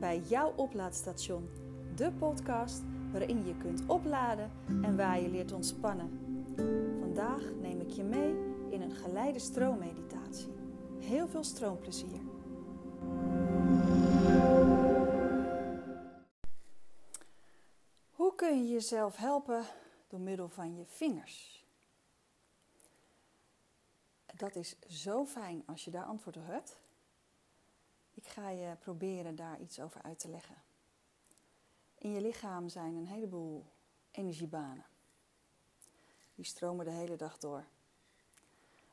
bij jouw oplaadstation, de podcast waarin je kunt opladen en waar je leert ontspannen. Vandaag neem ik je mee in een geleide stroommeditatie. Heel veel stroomplezier. Hoe kun je jezelf helpen door middel van je vingers? Dat is zo fijn als je daar antwoord op hebt. Ik ga je proberen daar iets over uit te leggen. In je lichaam zijn een heleboel energiebanen. Die stromen de hele dag door.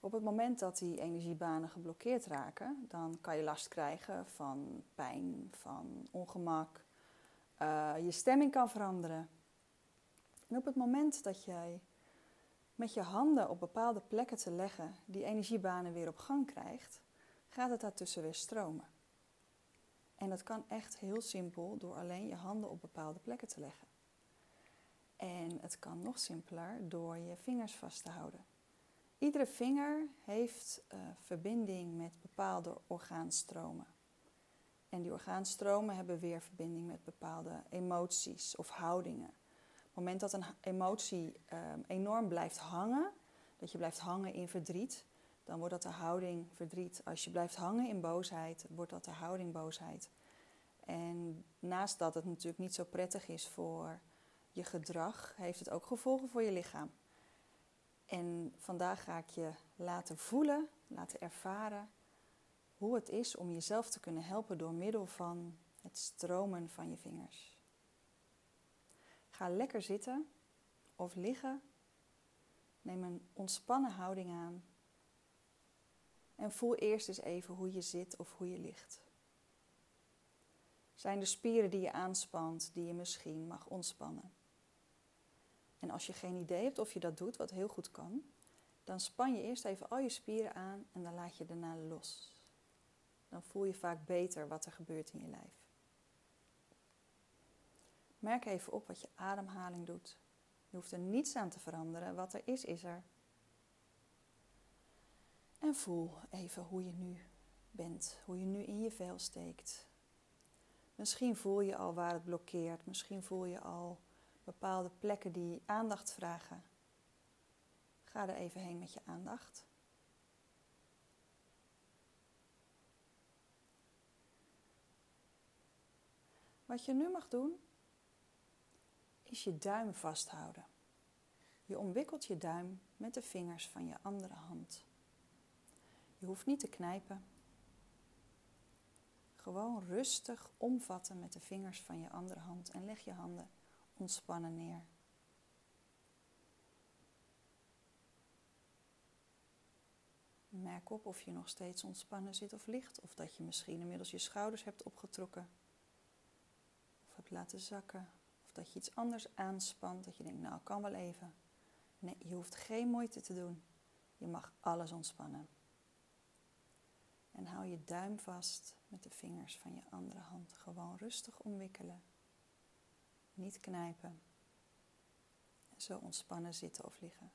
Op het moment dat die energiebanen geblokkeerd raken, dan kan je last krijgen van pijn, van ongemak. Uh, je stemming kan veranderen. En op het moment dat jij met je handen op bepaalde plekken te leggen die energiebanen weer op gang krijgt, gaat het daartussen weer stromen. En dat kan echt heel simpel door alleen je handen op bepaalde plekken te leggen. En het kan nog simpeler door je vingers vast te houden. Iedere vinger heeft uh, verbinding met bepaalde orgaanstromen. En die orgaanstromen hebben weer verbinding met bepaalde emoties of houdingen. Op het moment dat een emotie uh, enorm blijft hangen, dat je blijft hangen in verdriet, dan wordt dat de houding verdriet. Als je blijft hangen in boosheid, wordt dat de houding boosheid. En naast dat het natuurlijk niet zo prettig is voor je gedrag, heeft het ook gevolgen voor je lichaam. En vandaag ga ik je laten voelen, laten ervaren hoe het is om jezelf te kunnen helpen door middel van het stromen van je vingers. Ga lekker zitten of liggen. Neem een ontspannen houding aan en voel eerst eens even hoe je zit of hoe je ligt. Zijn er spieren die je aanspant, die je misschien mag ontspannen? En als je geen idee hebt of je dat doet, wat heel goed kan, dan span je eerst even al je spieren aan en dan laat je daarna los. Dan voel je vaak beter wat er gebeurt in je lijf. Merk even op wat je ademhaling doet. Je hoeft er niets aan te veranderen. Wat er is, is er. En voel even hoe je nu bent, hoe je nu in je vel steekt. Misschien voel je al waar het blokkeert, misschien voel je al bepaalde plekken die aandacht vragen. Ga er even heen met je aandacht. Wat je nu mag doen, is je duim vasthouden. Je omwikkelt je duim met de vingers van je andere hand. Je hoeft niet te knijpen. Gewoon rustig omvatten met de vingers van je andere hand en leg je handen ontspannen neer. Merk op of je nog steeds ontspannen zit of ligt, of dat je misschien inmiddels je schouders hebt opgetrokken, of hebt laten zakken, of dat je iets anders aanspant, dat je denkt, nou, kan wel even. Nee, je hoeft geen moeite te doen. Je mag alles ontspannen. En hou je duim vast met de vingers van je andere hand. Gewoon rustig omwikkelen. Niet knijpen. En zo ontspannen zitten of liggen.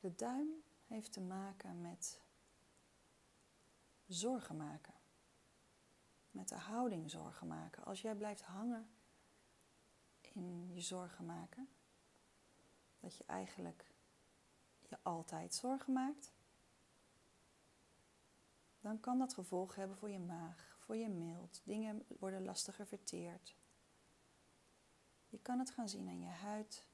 De duim heeft te maken met zorgen maken. Met de houding zorgen maken. Als jij blijft hangen in je zorgen maken, dat je eigenlijk je altijd zorgen maakt, dan kan dat gevolg hebben voor je maag, voor je mild. Dingen worden lastiger verteerd. Je kan het gaan zien aan je huid.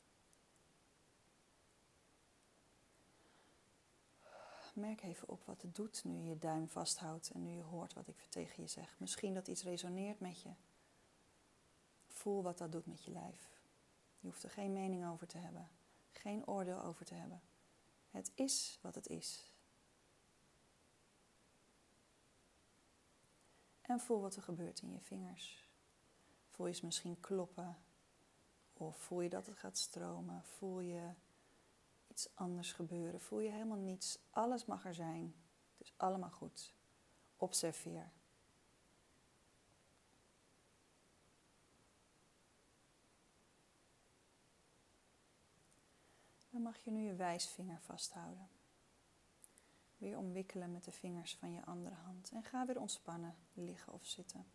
Merk even op wat het doet nu je je duim vasthoudt en nu je hoort wat ik tegen je zeg. Misschien dat iets resoneert met je. Voel wat dat doet met je lijf. Je hoeft er geen mening over te hebben, geen oordeel over te hebben. Het is wat het is. En voel wat er gebeurt in je vingers. Voel je ze misschien kloppen. Of voel je dat het gaat stromen. Voel je iets anders gebeuren. Voel je helemaal niets. Alles mag er zijn. Het is allemaal goed. Observeer. Dan mag je nu je wijsvinger vasthouden. Weer omwikkelen met de vingers van je andere hand. En ga weer ontspannen, liggen of zitten.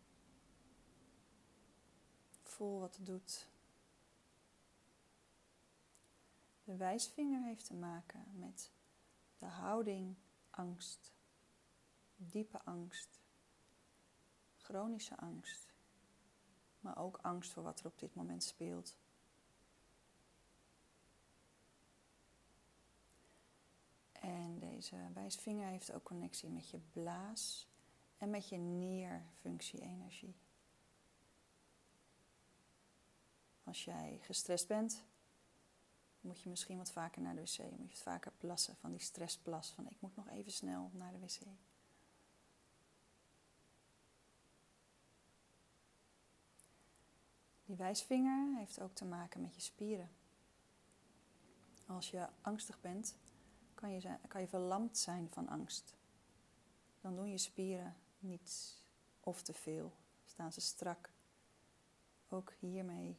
Voel wat het doet. De wijsvinger heeft te maken met de houding angst, diepe angst, chronische angst, maar ook angst voor wat er op dit moment speelt. En deze wijsvinger heeft ook connectie met je blaas en met je nierfunctie-energie. Als jij gestrest bent, moet je misschien wat vaker naar de wc. Moet je wat vaker plassen van die stressplas. Van ik moet nog even snel naar de wc. Die wijsvinger heeft ook te maken met je spieren. Als je angstig bent, kan je, kan je verlamd zijn van angst. Dan doen je spieren niets of te veel. Staan ze strak. Ook hiermee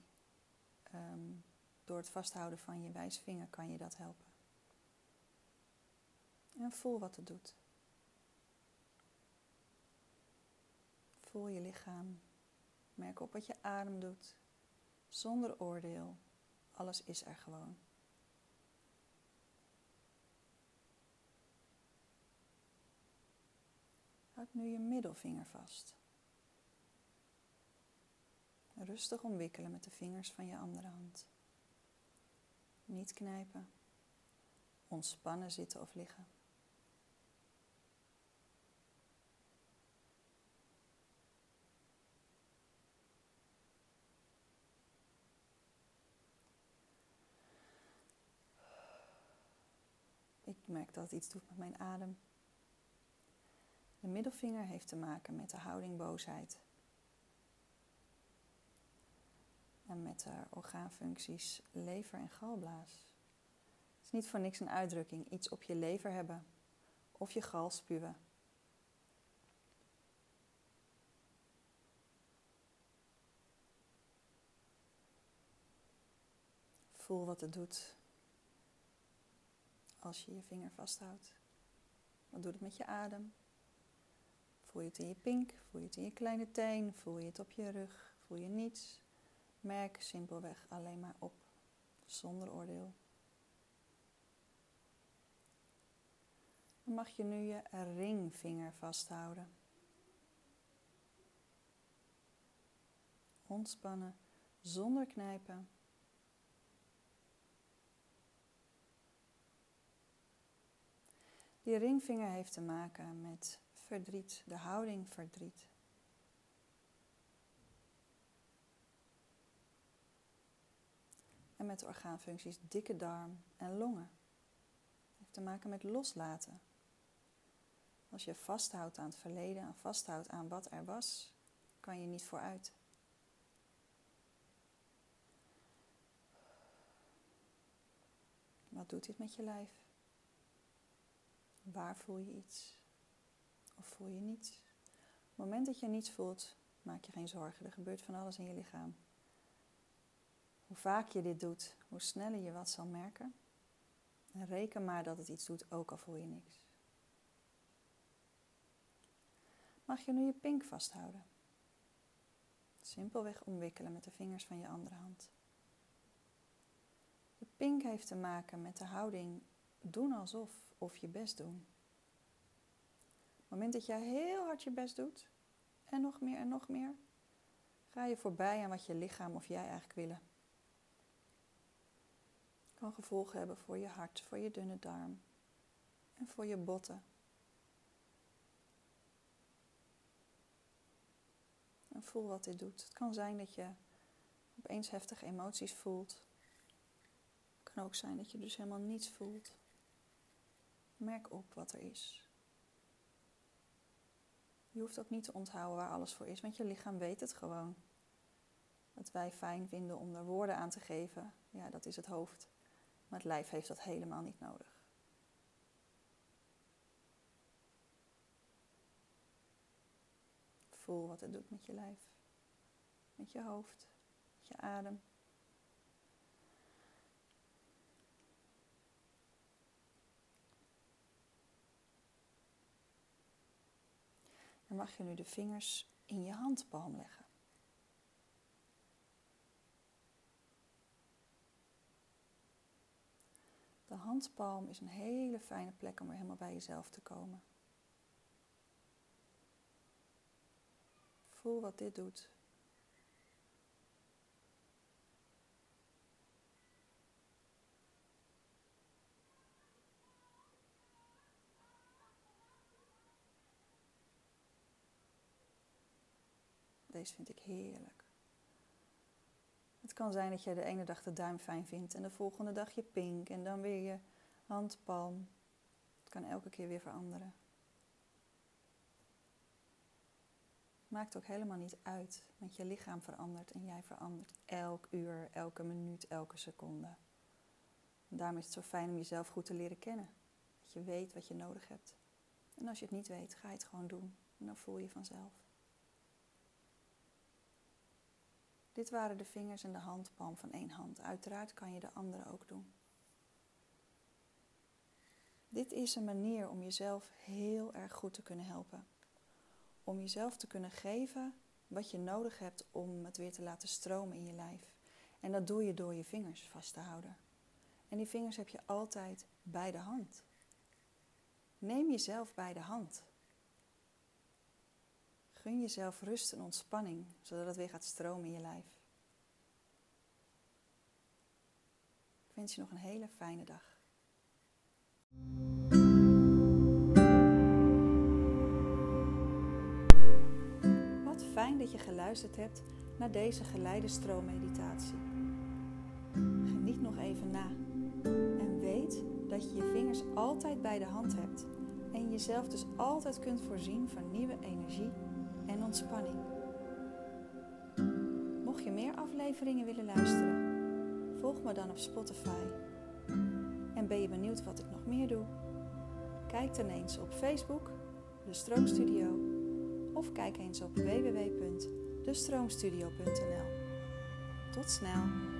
um, door het vasthouden van je wijsvinger kan je dat helpen. En voel wat het doet. Voel je lichaam. Merk op wat je adem doet. Zonder oordeel. Alles is er gewoon. Houd nu je middelvinger vast. Rustig omwikkelen met de vingers van je andere hand. Niet knijpen. Ontspannen zitten of liggen. Ik merk dat het iets doet met mijn adem. De middelvinger heeft te maken met de houding boosheid. en met de orgaanfuncties lever en galblaas. Het is niet voor niks een uitdrukking, iets op je lever hebben of je gal spuwen. Voel wat het doet als je je vinger vasthoudt. Wat doet het met je adem? Voel je het in je pink? Voel je het in je kleine teen? Voel je het op je rug? Voel je niets? Merk simpelweg alleen maar op, zonder oordeel. Dan mag je nu je ringvinger vasthouden. Ontspannen, zonder knijpen. Die ringvinger heeft te maken met verdriet, de houding verdriet. en met de orgaanfuncties dikke darm en longen. Het heeft te maken met loslaten. Als je vasthoudt aan het verleden en vasthoudt aan wat er was, kan je niet vooruit. Wat doet dit met je lijf? Waar voel je iets? Of voel je niets? Op het moment dat je niets voelt, maak je geen zorgen. Er gebeurt van alles in je lichaam. Hoe vaak je dit doet, hoe sneller je wat zal merken. En reken maar dat het iets doet, ook al voel je niks. Mag je nu je pink vasthouden? Simpelweg omwikkelen met de vingers van je andere hand. De pink heeft te maken met de houding doen alsof of je best doen. Het moment dat jij heel hard je best doet, en nog meer en nog meer, ga je voorbij aan wat je lichaam of jij eigenlijk willen kan gevolgen hebben voor je hart, voor je dunne darm en voor je botten. En voel wat dit doet. Het kan zijn dat je opeens heftige emoties voelt. Het kan ook zijn dat je dus helemaal niets voelt. Merk op wat er is. Je hoeft ook niet te onthouden waar alles voor is, want je lichaam weet het gewoon. Wat wij fijn vinden om er woorden aan te geven, ja, dat is het hoofd. Maar het lijf heeft dat helemaal niet nodig. Voel wat het doet met je lijf, met je hoofd, met je adem. Dan mag je nu de vingers in je handpalm leggen. De handpalm is een hele fijne plek om weer helemaal bij jezelf te komen. Voel wat dit doet. Vind ik heerlijk. Het kan zijn dat je de ene dag de duim fijn vindt en de volgende dag je pink en dan weer je handpalm. Het kan elke keer weer veranderen. Maakt ook helemaal niet uit, want je lichaam verandert en jij verandert elk uur, elke minuut, elke seconde. En daarom is het zo fijn om jezelf goed te leren kennen. Dat je weet wat je nodig hebt. En als je het niet weet, ga je het gewoon doen. En dan voel je vanzelf. Dit waren de vingers en de handpalm van één hand. Uiteraard kan je de andere ook doen. Dit is een manier om jezelf heel erg goed te kunnen helpen. Om jezelf te kunnen geven wat je nodig hebt om het weer te laten stromen in je lijf. En dat doe je door je vingers vast te houden. En die vingers heb je altijd bij de hand. Neem jezelf bij de hand. Gun jezelf rust en ontspanning, zodat het weer gaat stromen in je lijf. Ik wens je nog een hele fijne dag. Wat fijn dat je geluisterd hebt naar deze geleide stroommeditatie. Geniet nog even na en weet dat je je vingers altijd bij de hand hebt en jezelf dus altijd kunt voorzien van nieuwe energie en Mocht je meer afleveringen willen luisteren, volg me dan op Spotify. En ben je benieuwd wat ik nog meer doe? Kijk dan eens op Facebook, de Stroomstudio, of kijk eens op www.destroomstudio.nl. Tot snel!